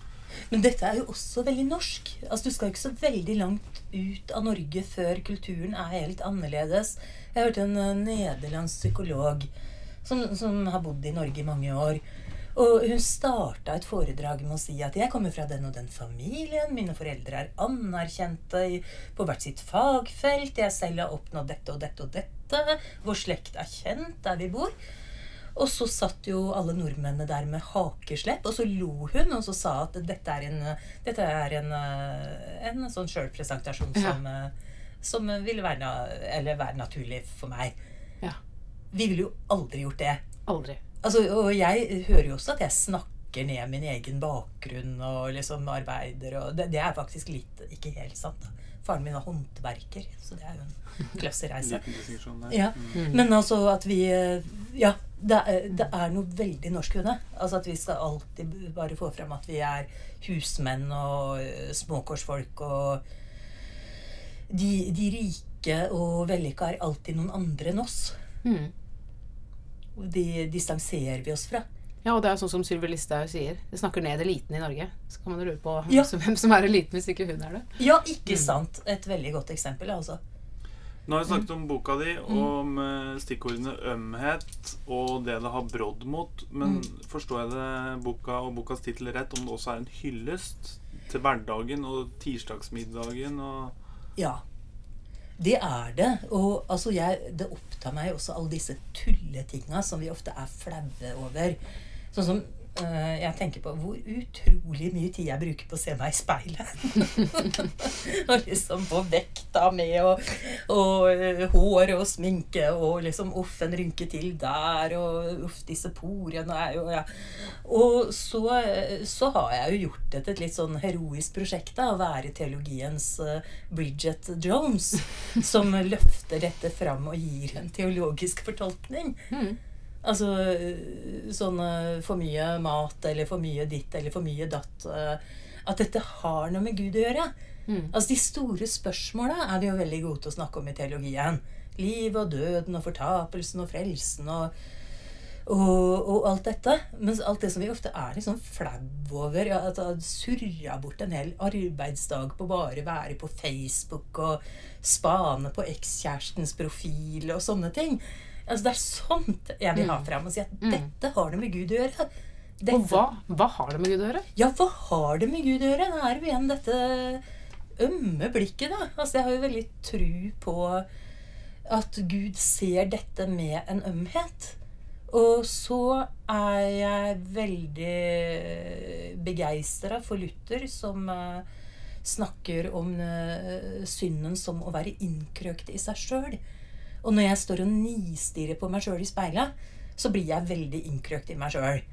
Men dette er jo også veldig norsk. Altså, Du skal jo ikke så veldig langt ut av Norge før kulturen er helt annerledes. Jeg hørte en eh, nederlandsk psykolog som, som har bodd i Norge i mange år. Og hun starta et foredrag med å si at 'jeg kommer fra den og den familien', 'mine foreldre er anerkjente på hvert sitt fagfelt', 'jeg selv har oppnådd dette og dette og dette', 'vår slekt er kjent der vi bor'. Og så satt jo alle nordmennene der med hakeslepp, og så lo hun og så sa at dette er en, dette er en, eh, en sånn sjølpresentasjon Ja. som, eh, som ville være, eller være naturlig for meg. Ja. Vi ville jo aldri gjort det. Aldri. Altså, og jeg hører jo også at jeg snakker ned min egen bakgrunn og liksom arbeider og Det, det er faktisk litt ikke helt sant. da. Faren min var håndverker, så det er jo en klassereise. <laughs> Ja. Mm. Men altså at vi eh, Ja, det er, det er noe veldig norsk ved det. Altså at vi skal alltid bare få frem at vi er husmenn og eh, småkårsfolk og de, de rike og vellykka er alltid noen andre enn oss. Mm. Og de distanserer vi oss fra. Ja, og det er sånn som Sylvi Listhaug sier. Det snakker ned eliten i Norge. Så kan man lure på Ja. <laughs> hvem som er eliten, hvis ikke hun er det. Ja, ikke sant? Et veldig godt eksempel, altså. Nå har vi snakket om boka di, Mm. om eh, stikkordene ømhet og det det har brodd mot. Men Mm. forstår jeg det boka og bokas tittel rett, om det også er en hyllest til hverdagen og tirsdagsmiddagen og Ja. Det er det. Og altså, jeg, det opptar meg også alle disse tulletinga som vi ofte er flaue over. Sånn som jeg tenker på hvor utrolig mye tid jeg bruker på å se meg i speilet. <laughs> og liksom få vekta med og, og eh, hår og sminke og liksom uff, en rynke til der og uff, disse porene er jo ja. Og så, eh, så har jeg jo gjort det et litt sånn heroisk prosjekt da, å være teologiens eh, Bridget Jones, som løfter dette fram og gir en teologisk fortolkning. Mm. Altså sånne sånn øh, for mye mat eller for mye ditt eller for mye datt. øh, At dette har noe med Gud å gjøre. Mm. Altså De store spørsmåla er vi jo veldig gode til å snakke om i teologien. Livet og døden og fortapelsen og frelsen og, og, og alt dette. Mens alt det som vi ofte er litt sånn flau over ja, At surra bort en hel arbeidsdag på bare være på Facebook og spane på ekskjærestens profil og sånne ting. Altså Det er sånt jeg vil ha fram og si at Mm. dette har det med Gud å gjøre. Dette, Og hva, hva har det med Gud å gjøre? ja, hva har det med Gud å gjøre? Da er jo igjen dette ømme blikket, da. Altså, jeg har jo veldig tru på at Gud ser dette med en ømhet. Og så er jeg veldig begeistra for Luther, som eh, snakker om eh, synden som å være innkrøkt i seg sjøl. Og når jeg står og nistirrer på meg sjøl i speilet, så blir jeg veldig innkrøkt i meg sjøl.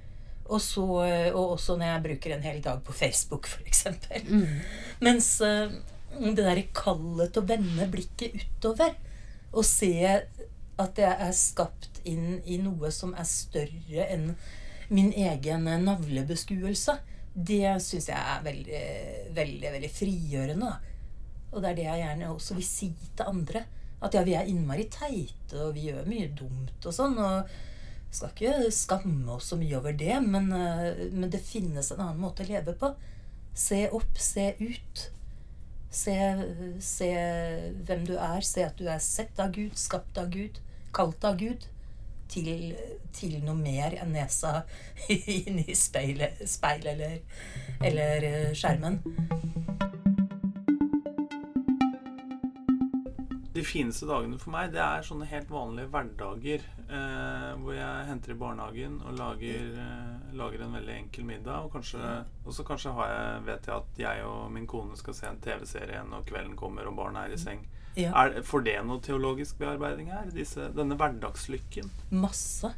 Og, så, og også når jeg bruker en hel dag på Facebook, f.eks. Mm. Mens eh, det derre kallet til å vende blikket utover og se at jeg er skapt inn i noe som er større enn min egen navlebeskuelse, det syns jeg er veldig, veldig, veldig frigjørende. Og det er det jeg gjerne også vil si til andre. At ja, vi er innmari teite, og vi gjør mye dumt og sånn. Og skal ikke skamme oss så mye over det, men, eh, men det finnes en annen måte å leve på. Se opp, se ut. Se, se hvem du er. Se at du er sett av Gud, skapt av Gud, kalt av Gud. Til, til noe mer enn nesa <laughs> inni speilet, speil eller, eller eh, skjermen. De fineste dagene for meg, det er sånne helt vanlige hverdager. Eh, hvor jeg henter i barnehagen og lager, eh, lager en veldig enkel middag. Og kanskje, og så kanskje har jeg, vet jeg at jeg og min kone skal se en TV-serie når kvelden kommer og barna er i seng. Ja. Er, får det noe teologisk bearbeiding her? Disse, denne hverdagslykken? Masse.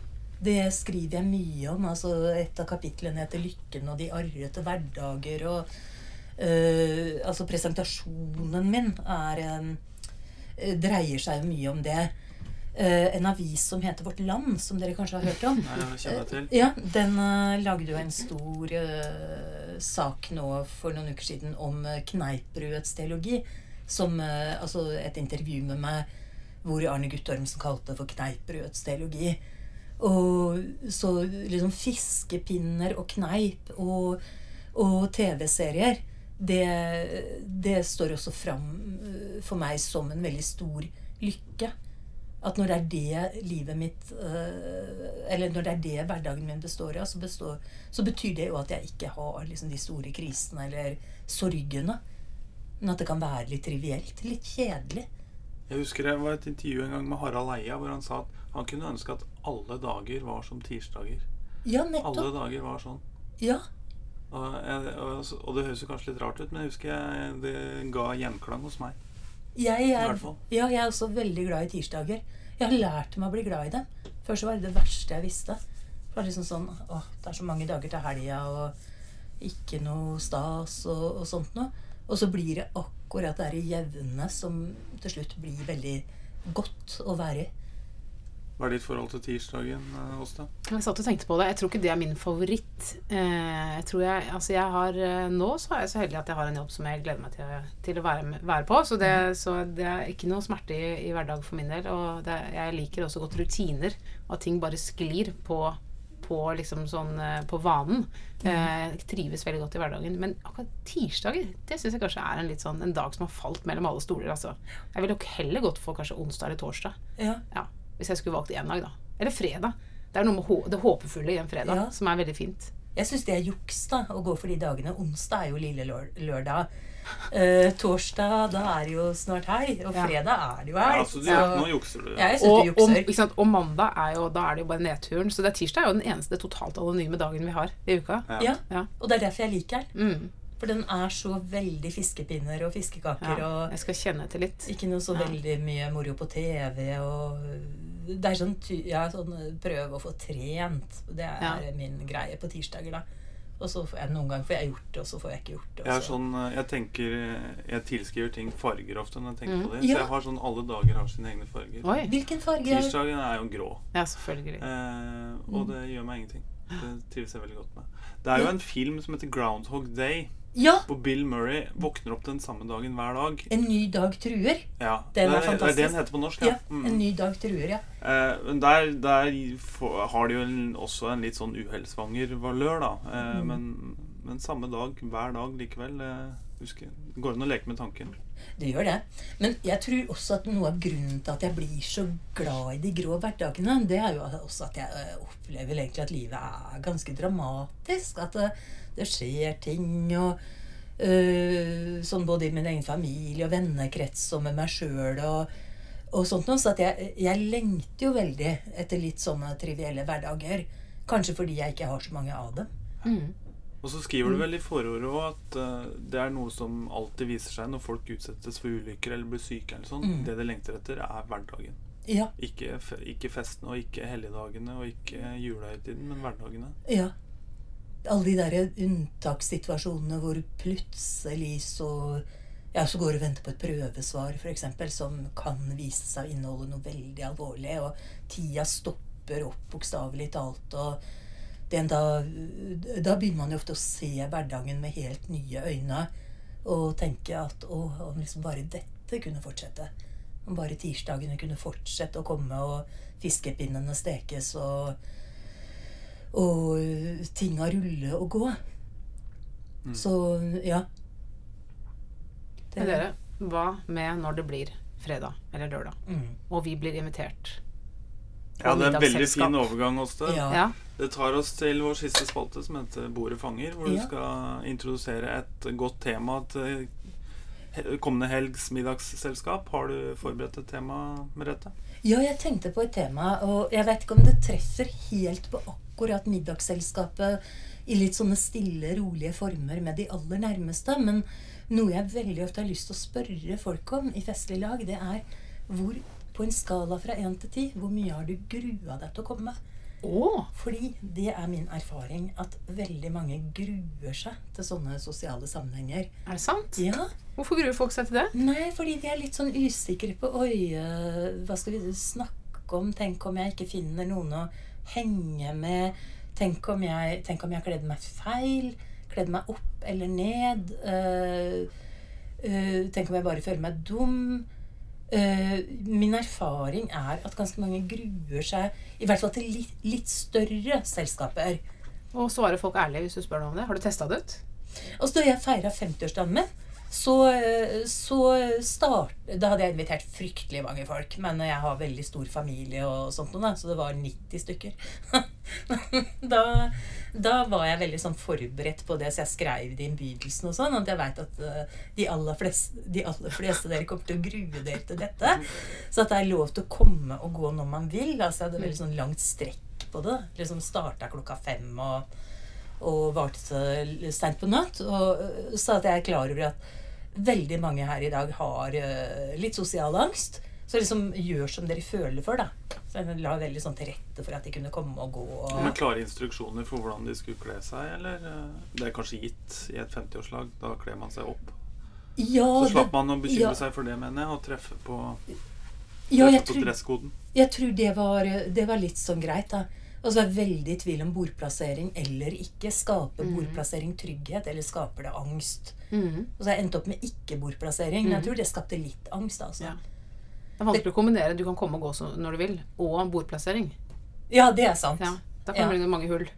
Det skriver jeg mye om. altså Et av kapitlene heter 'Lykken og de arrete hverdager'. og øh, altså Presentasjonen min er en, dreier seg mye om det. Eh, en avis som heter Vårt Land, som dere kanskje har hørt om. Nei, til. Ja, Den eh, lagde jo en stor eh, sak nå for noen uker siden om kneippbrødets teologi. Som eh, Altså et intervju med meg hvor Arne Guttormsen kalte det for Kneippbruets teologi. Og så liksom fiskepinner og kneip og, og TV-serier, det, det står også fram eh, for meg som en veldig stor lykke. At når det er det livet mitt øh, Eller når det er det hverdagen min består av, så, består, så betyr det jo at jeg ikke har liksom, de store krisene eller sorgene. Men at det kan være litt trivielt. Litt kjedelig. Jeg husker det var et intervju en gang med Harald Eia hvor han sa at han kunne ønske at alle dager var som tirsdager. Ja, nettopp. Alle dager var sånn. Ja. Og, og, og det høres jo kanskje litt rart ut, men jeg husker jeg, det ga gjenklang hos meg. Jeg er, ja, jeg er også veldig glad i tirsdager. Jeg har lært meg å bli glad i dem. Før så var det det verste jeg visste. Det var liksom sånn Å, det er så mange dager til helga, og ikke noe stas og, og sånt noe. Og så blir det akkurat det jevne som til slutt blir veldig godt å være i. Hva er ditt forhold til tirsdagen, eh, Åsta? Jeg satt og tenkte på det. Jeg tror ikke det er min favoritt. Eh, jeg tror jeg, altså jeg har, eh, Nå så er jeg så heldig at jeg har en jobb som jeg gleder meg til, til å være, være på. Så det, så det er ikke noe smerte i, i hverdag for min del. Og det, jeg liker også godt rutiner. At ting bare sklir på, på liksom sånn på vanen. Jeg trives veldig godt i hverdagen. Men akkurat tirsdager det syns jeg kanskje er en litt sånn en dag som har falt mellom alle stoler. Altså. Jeg ville nok heller gått for kanskje onsdag eller torsdag. Ja. Ja, hvis jeg skulle valgt én dag, da. Eller fredag. Det er noe med det håpefulle i en fredag Ja. som er veldig fint. Jeg syns det er juks da, å gå for de dagene. Onsdag er jo lille lør lørdag. Uh, torsdag, da er det jo snart helg. Og fredag er det jo Ja, helg. altså, du, så- nå jukser du. Ja, Og, du og, sant? og mandag er jo, da er det jo bare nedturen. Så det er tirsdag er jo den eneste totalt anonyme dagen vi har i uka. Ja. Ja, Ja. og det er derfor jeg liker den. Mm. For den er så veldig fiskepinner og fiskekaker ja. og Jeg skal kjenne etter litt. ikke noe så Ja. veldig mye moro på TV og Det er sånn, ja, sånn prøve å få trent. Det er Ja. min greie på tirsdager, da. Og så får jeg noen ganger får jeg gjort det, og så får jeg ikke gjort det. Jeg, er sånn, jeg tenker Jeg tilskriver ting farger ofte når jeg tenker Mm. på det. Så jeg har sånn alle dager har sine egne farger. Oi. Hvilken farge Tirsdagen er jo grå, Ja, selvfølgelig. eh, Mm. og det gjør meg ingenting. Det trives jeg veldig godt med. Det er jo en film som heter Groundhog Day, Ja! hvor Bill Murray våkner opp den samme dagen hver dag. En ny dag truer. Ja, Den er det, det er det fantastisk. den heter på norsk. Ja, Ja. Mm. En ny dag truer, ja. Eh, men der, der har de jo en, også en litt sånn uhellsvanger valør, da. Eh, Mm. men, men samme dag hver dag likevel. Eh, husker, det går an å leke med tanken. Det gjør det. Men jeg tror også at noe av grunnen til at jeg blir så glad i de grå hverdagene, det er jo også at jeg øh, opplever egentlig at livet er ganske dramatisk. At det, skjer ting og øh, Sånn både i min egen familie og vennekrets og med meg sjøl og, og sånt noe. Så at jeg, jeg lengter jo veldig etter litt sånne trivielle hverdager. Kanskje fordi jeg ikke har så mange av dem. Mm. Og så skriver du vel i forordet òg at uh, det er noe som alltid viser seg når folk utsettes for ulykker eller blir syke. eller sånn. Mm. Det de lengter etter, er hverdagen. Ja, Ikke, ikke festene og ikke helligdagene og ikke julehøytiden, men hverdagene. Ja. Alle de der unntakssituasjonene hvor plutselig så ja, så går du og venter på et prøvesvar, f.eks., som kan vise seg å inneholde noe veldig alvorlig, og tida stopper opp bokstavelig talt. og er da, da begynner man jo ofte å se hverdagen med helt nye øyne og tenke at å, om liksom bare dette kunne fortsette. Om bare tirsdagene kunne fortsette å komme, og fiskepinnene stekes, og og tinga ruller og gå. Mm. Så ja. Det- Men dere, hva med når det blir fredag eller lørdag, Mm. og vi blir invitert? Ja, det er en veldig fin overgang, Åste. Ja. Ja. Det tar oss til vår siste spalte, som heter Bordet fanger, hvor du skal introdusere et godt tema til kommende helgs middagsselskap. Har du forberedt et tema, Merete? ja, jeg tenkte på et tema, og jeg vet ikke om det treffer helt på akkurat middagsselskapet i litt sånne stille, rolige former med de aller nærmeste, men noe jeg veldig ofte har lyst til å spørre folk om i festlig lag, det er hvor på en skala fra én til ti, hvor mye har du grua deg til å komme? Oh. Fordi det er min erfaring at veldig mange gruer seg til sånne sosiale sammenhenger. Er det sant? Ja, Hvorfor gruer folk seg til det? Nei, fordi de er litt sånn usikre på Oi, eh, hva skal vi snakke om? Tenk om jeg ikke finner noen å henge med? Tenk om jeg, tenk om jeg kledde meg feil? Kledde meg opp eller ned? Uh, uh, tenk om jeg bare føler meg dum? Uh, min erfaring er at ganske mange gruer seg i hvert fall til litt, litt større selskaper. Og svarer folk ærlig hvis du spør noe om det? Har du testa det ut? Og så da jeg feira 50-årsdagen min, så, så start, Da hadde jeg invitert fryktelig mange folk. Men jeg har veldig stor familie og sånt noe, så det var 90 stykker. <laughs> da, da var jeg veldig sånn forberedt på det, så jeg skrev det i innbydelsen og sånn. At jeg veit at eh, de aller, fleste, de aller fleste dere kommer til å grue dere til dette. Så at det er lov til å komme og gå når man vil. Altså jeg hadde veldig sånn langt strekk på det. Liksom starta klokka fem og og varte seint på natt. Og, så at jeg er klar over at veldig mange her i dag har uh, litt sosial angst. Så liksom gjør som dere føler for, da. Så jeg la veldig sånn til rette for at de kunne komme og gå. Og... Med klare instruksjoner for hvordan de skulle kle seg, eller eh, Det er kanskje gitt i et 50-årslag. Da kler man seg opp. Ja, Så slapp det- man å bekymre ja, seg for det, mener jeg, og treffe på, ja, jeg på tror, dresskoden. jeg tror det var, det var litt sånn greit, da. Og så er jeg veldig i tvil om bordplassering eller ikke. Skaper bordplassering trygghet, eller skaper det angst? Mm. Og så har jeg endt opp med ikke-bordplassering. Men jeg tror det skapte litt angst, altså. Ja. Det er vanskelig å kombinere. Du kan komme og gå når du vil, og bordplassering. Ja, det er sant. Ja, Da kan Ja. det bli mange hull.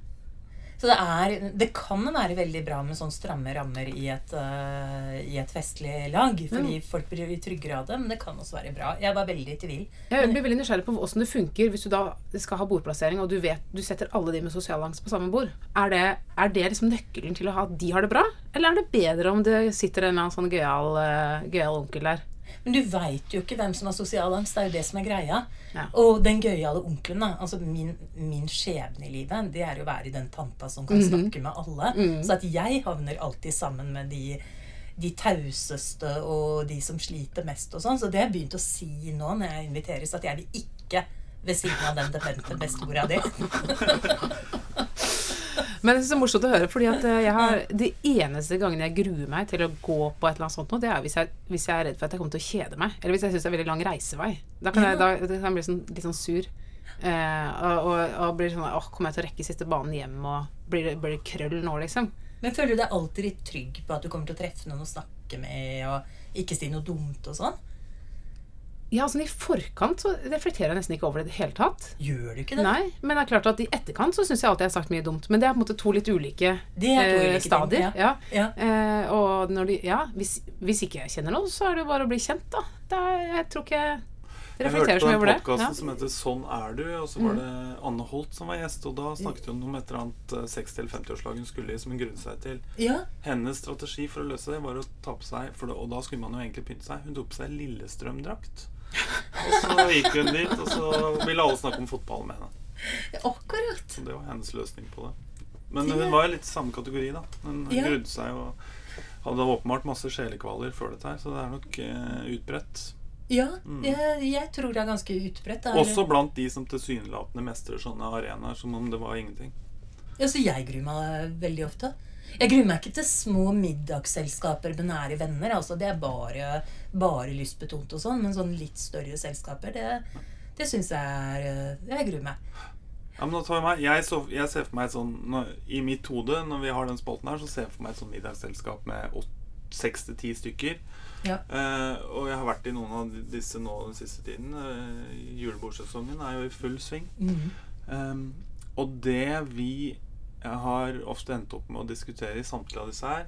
Så det er Det kan være veldig bra med sånn stramme rammer i et, uh, i et festlig lag. Fordi folk blir tryggere av det, men det kan også være bra. Jeg var veldig i tvil. Jeg blir veldig nysgjerrig på åssen det funker hvis du da skal ha bordplassering, og du vet du setter alle de med sosial angst på samme bord. Er det, er det liksom nøkkelen til å ha at de har det bra? Eller er det bedre om det sitter en eller annen sånn gøyal gøyal onkel der? Men du veit jo ikke hvem som har sosial angst. Det er jo det som er greia. Ja. Og den gøyale onkelen, da. Altså min, min skjebne i livet, det er jo å være den tanta som kan snakke med alle. Så at jeg havner alltid sammen med de de tauseste og de som sliter mest og sånn. Så det har jeg begynt å si nå når jeg inviteres, at jeg vil ikke ved siden av den demente bestemora di. <laughs> Men det er så morsomt å høre, fordi at eh, jeg har, de eneste gangene jeg gruer meg til å gå på et eller annet sånt det er hvis jeg, hvis jeg er redd for at jeg kommer til å kjede meg. Eller hvis jeg syns det er veldig lang reisevei. Da kan jeg, da, da kan jeg bli sånn, litt sånn sur. Eh, og, og, og blir sånn Åh, kommer jeg til å rekke siste banen hjem, og blir blir det krøll nå, liksom? Men føler du deg alltid litt trygg på at du kommer til å treffe noen å snakke med, og ikke si noe dumt og sånn? Ja, sånn i forkant så reflekterer jeg nesten ikke over det i det hele tatt. Gjør du ikke det? Nei, men det er klart at i etterkant så syns jeg alltid jeg har sagt mye dumt. Men det er på en måte to litt ulike Det er to eh, ulike ting, stadier. ja. ja. Ja. Eh, og når du, ja, hvis, hvis ikke jeg kjenner noe, så er det jo bare å bli kjent, da. da jeg tror ikke jeg Jeg reflekterer hørte så på mye over det. podkasten Ja. Mm. som heter 'Sånn er du', og så var det Anne Holt som var gjest. Og da snakket hun om et eller annet eh, 60- eller 50-årslag hun skulle i, som hun grunnet seg til. Ja. Hennes strategi for å løse det var å ta på seg for det, Og da skulle man jo egentlig pynte seg. Hun tok på seg Lillestrøm-drakt. Og så gikk hun dit, og så ville alle snakke om fotball med henne. Akkurat. Så det var hennes løsning på det. Men hun var i litt samme kategori, da. Hun Ja. grudde seg og hadde åpenbart masse sjelekvaler før dette her, så det er nok eh, utbredt. Ja, jeg, jeg tror det er ganske utbredt. Er- Mm. Også blant de som tilsynelatende mestrer sånne arenaer som om det var ingenting. Ja, så jeg gruer meg veldig ofte. Jeg gruer meg ikke til små middagsselskaper med nære venner. altså Det er bare, bare lystbetont og sånn. Men sånn litt større selskaper, det, det syns jeg er Jeg gruer meg. Ja, men da tar jeg, meg, jeg, så, jeg ser for meg sånn når, I mitt hode, når vi har den spalten her, så ser jeg for meg et sånn middagsselskap med seks til ti stykker. Ja. Uh, og jeg har vært i noen av disse nå den siste tiden. Uh, julebordsesongen er jo i full sving. Mhm. Um, og det vi har ofte endt opp med å diskutere i samtlige av disse her,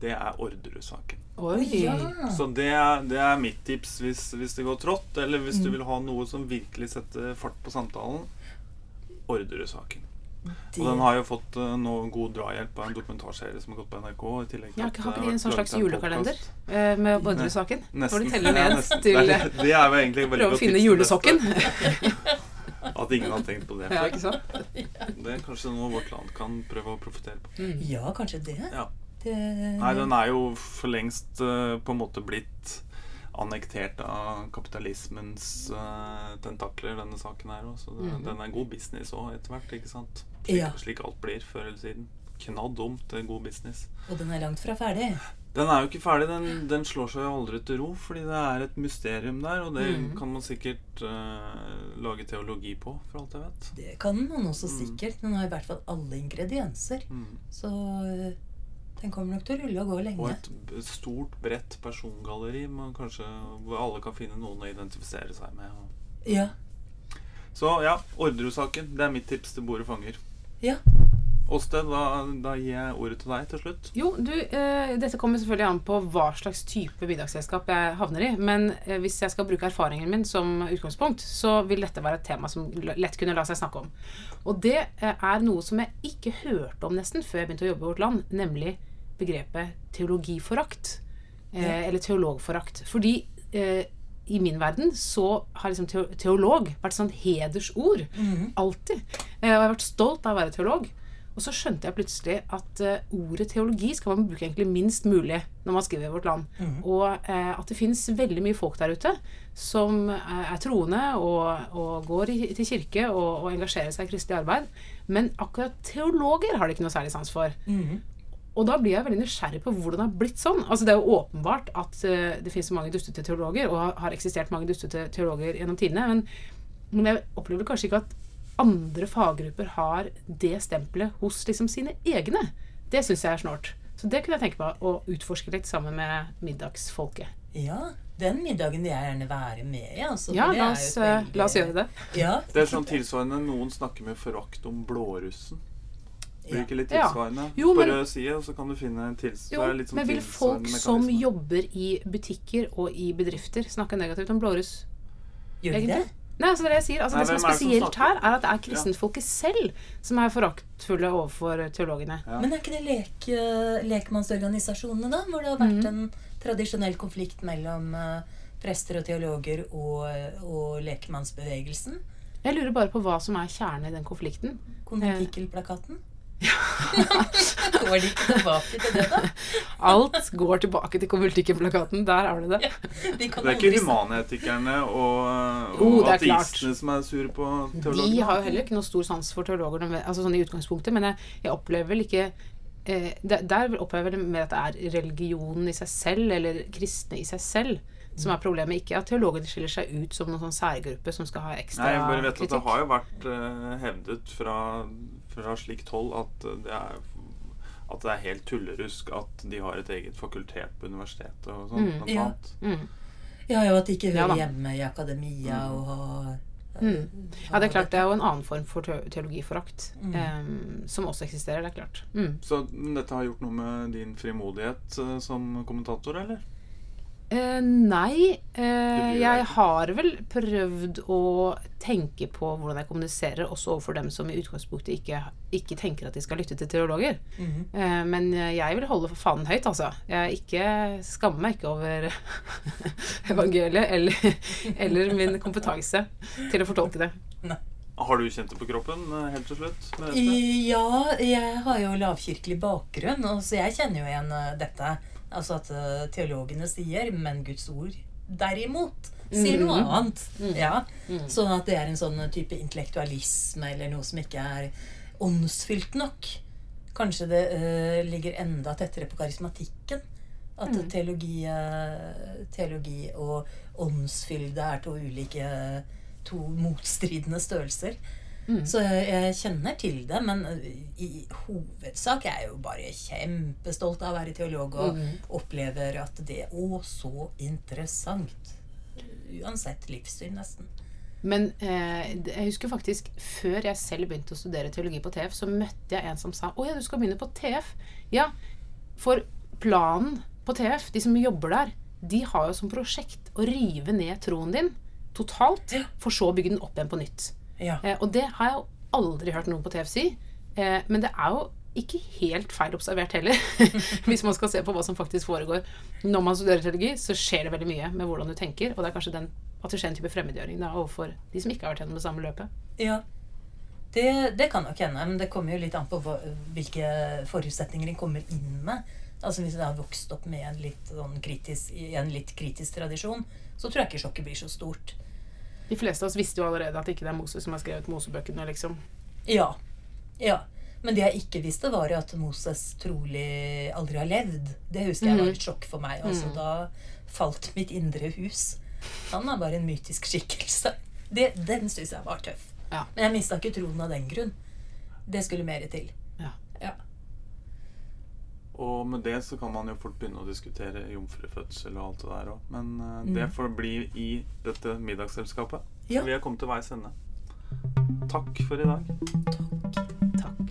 det er Orderud-saken. Oi. Ja. Så det er, det er mitt tips hvis, hvis det går trått, eller hvis Mm. du vil ha noe som virkelig setter fart på samtalen. Orderud-saken. Og den har jo fått uh, noe god drahjelp av en dokumentarserie som har gått på NRK. I tillegg til Ja, har ikke de en sånn slags julekalender eh, med Orderud-saken? Hvor de teller ned til det, Prøve å finne julesokken. <laughs> At ingen har tenkt på det ja, ikke sant? Det er kanskje noe vårt land kan prøve å profitere på. Ja, kanskje det. Ja. det Nei, den er jo for lengst uh, på en måte blitt annektert av kapitalismens uh, tentakler, denne saken her òg. Så det, Mhm. den er god business òg, etter hvert. ikke sant? Slik, Ja. slik alt blir, før eller siden. Knadd om er god business. Og den er langt fra ferdig. Den er jo ikke ferdig. Den, den slår seg jo aldri til ro, fordi det er et mysterium der, og det mm. kan man sikkert uh, lage teologi på, for alt jeg vet. Det kan man også sikkert. Den har i hvert fall alle ingredienser. Mm. Så eh, den kommer nok til å rulle og gå lenge. Og et stort, bredt persongalleri man kanskje, hvor alle kan finne noen å identifisere seg med. Ja. Så ja, Orderud-saken. Det er mitt tips til bordet fanger. Ja. Åsted, da, da gir jeg ordet til deg til slutt. Jo, du, eh, dette kommer selvfølgelig an på hva slags type middagsselskap jeg havner i. Men eh, hvis jeg skal bruke erfaringen min som utgangspunkt, så vil dette være et tema som lett kunne la seg snakke om. Og det eh, er noe som jeg ikke hørte om nesten før jeg begynte å jobbe i Vårt Land, nemlig begrepet teologiforakt. Eh, Ja. Eller teologforakt. Fordi eh, i min verden så har liksom teolog vært sånn hedersord. Mhm. Alltid. Eh, og jeg har vært stolt av å være teolog. Og så skjønte jeg plutselig at uh, ordet teologi skal man bruke egentlig minst mulig når man skriver i Vårt Land. Og uh, at det fins veldig mye folk der ute som uh, er troende og, og går i, til kirke og, og engasjerer seg i kristelig arbeid. Men akkurat teologer har de ikke noe særlig sans for. Og da blir jeg veldig nysgjerrig på hvordan det har blitt sånn. Altså Det er jo åpenbart at det finnes mange dustete teologer, og har, har eksistert mange dustete teologer gjennom tidene. Men, men jeg opplever kanskje ikke at andre faggrupper har det stempelet hos liksom sine egne. Det syns jeg er snålt. Så det kunne jeg tenke meg å utforske litt sammen med middagsfolket. Ja, den middagen vil jeg gjerne være med i. Altså, Ja, la er oss, jo veldig- la oss gjøre det. Ja, Det er sånn tilsvarende noen snakker med forakt om blårussen. Blir ikke litt Ja. tilsvarende? Jo, På men- rød side, og så kan du finne en tils Jo, litt sånn men vil folk som jobber i butikker og i bedrifter, snakke negativt om blåruss? Gjør de det? Nei, altså det jeg sier, altså Nei, det som er spesielt er her, er at det er kristentfolket selv som er foraktfulle overfor teologene. Ja. Men er ikke det lek, eh, lekmannsorganisasjonene, da? Hvor det har vært mm. en tradisjonell konflikt mellom uh, prester og teologer og, og lekmannsbevegelsen? Jeg lurer bare på hva som er kjernen i den konflikten. Konventikkelplakaten? <laughs> Går de ikke tilbake til det, da? <laughs> Alt går tilbake til konvultikkenplakaten. Der er det det. De Det er ikke humanetikerne og, og det er ateistene som er sure på teologer? De har jo heller ikke noe stor sans for teologer altså sånn i utgangspunktet, men jeg, jeg opplever vel ikke eh, der, opplever jeg vel mer at det er religionen i seg selv, eller kristne i seg selv, som er problemet. Ikke at teologene skiller seg ut som noen sånn særgruppe som skal ha ekstra Nei, jeg bare vet at det har jo vært eh, hevdet fra, fra slikt hold at det er at det er helt tullerusk at de har et eget fakultet på universitetet og sånn. Mm. Ja. Mm. Ja, og at de ikke hører ja, hjemme i akademia og har Mm. Ja, det er klart det er jo en annen form for teologiforakt Mm. um, som også eksisterer. Det er klart. Mm. Så dette har gjort noe med din frimodighet uh, som kommentator, eller? Eh, nei, eh, jeg har vel prøvd å tenke på hvordan jeg kommuniserer, også overfor dem som i utgangspunktet ikke, ikke tenker at de skal lytte til teologer. Mhm. Eh, men jeg vil holde for fanen høyt, altså. Jeg ikke, skammer meg ikke over <laughs> evangeliet eller, eller min kompetanse til å fortolke det. Har du kjent det på kroppen eh, helt til slutt? Ja, jeg har jo lavkirkelig bakgrunn, så jeg kjenner jo igjen eh, dette. Altså at eh, teologene sier, men Guds ord derimot sier noe Mhm. annet. Ja. Mm. Sånn at det er en sånn type intellektualisme eller noe som ikke er åndsfylt nok. Kanskje det eh, ligger enda tettere på karismatikken. At Mm. teologi, eh, teologi og åndsfylde er to ulike To motstridende størrelser. Mm. Så jeg, kjenner til det, men i hovedsak er jeg jo bare kjempestolt av å være teolog og Mm. opplever at det er å så interessant. Uansett livssyn, nesten. Men eh, jeg husker faktisk før jeg selv begynte å studere teologi på TF, så møtte jeg en som sa å ja, du skal begynne på TF. Ja, for planen på TF, de som jobber der, de har jo som prosjekt å rive ned troen din totalt, for så å bygge den opp igjen på nytt. Ja. Eh, og det har jeg jo aldri hørt noen på TF si. Eh, men det er jo ikke helt feil observert heller, <laughs> hvis man skal se på hva som faktisk foregår. Når man studerer teologi, så skjer det veldig mye med hvordan du tenker, og det er kanskje den, at det skjer en type fremmedgjøring da, overfor de som ikke har vært gjennom det samme løpet. ja. Det, det kan nok hende, men det kommer jo litt an på hvilke forutsetninger en kommer inn med. Altså Hvis en har vokst opp med en litt, sånn kritisk, i en litt kritisk tradisjon, så tror jeg ikke sjokket blir så stort. De fleste av oss visste jo allerede at det ikke er Moses som har skrevet Mosebøkene, liksom. Ja. ja. Men det jeg ikke visste, var at Moses trolig aldri har levd. Det husker jeg var et sjokk for meg. Altså, Da falt mitt indre hus. Han er bare en mytisk skikkelse. Det, den syns jeg var tøff. Ja. Men jeg mista ikke troen av den grunn. Det skulle mer til. Ja. Ja. Og med det så kan man jo fort begynne å diskutere jomfrufødsel og alt det der òg. Men uh, Mm. det får bli i dette middagsselskapet. Ja. Så vi er kommet til veis ende. Takk for i dag. Takk. Takk.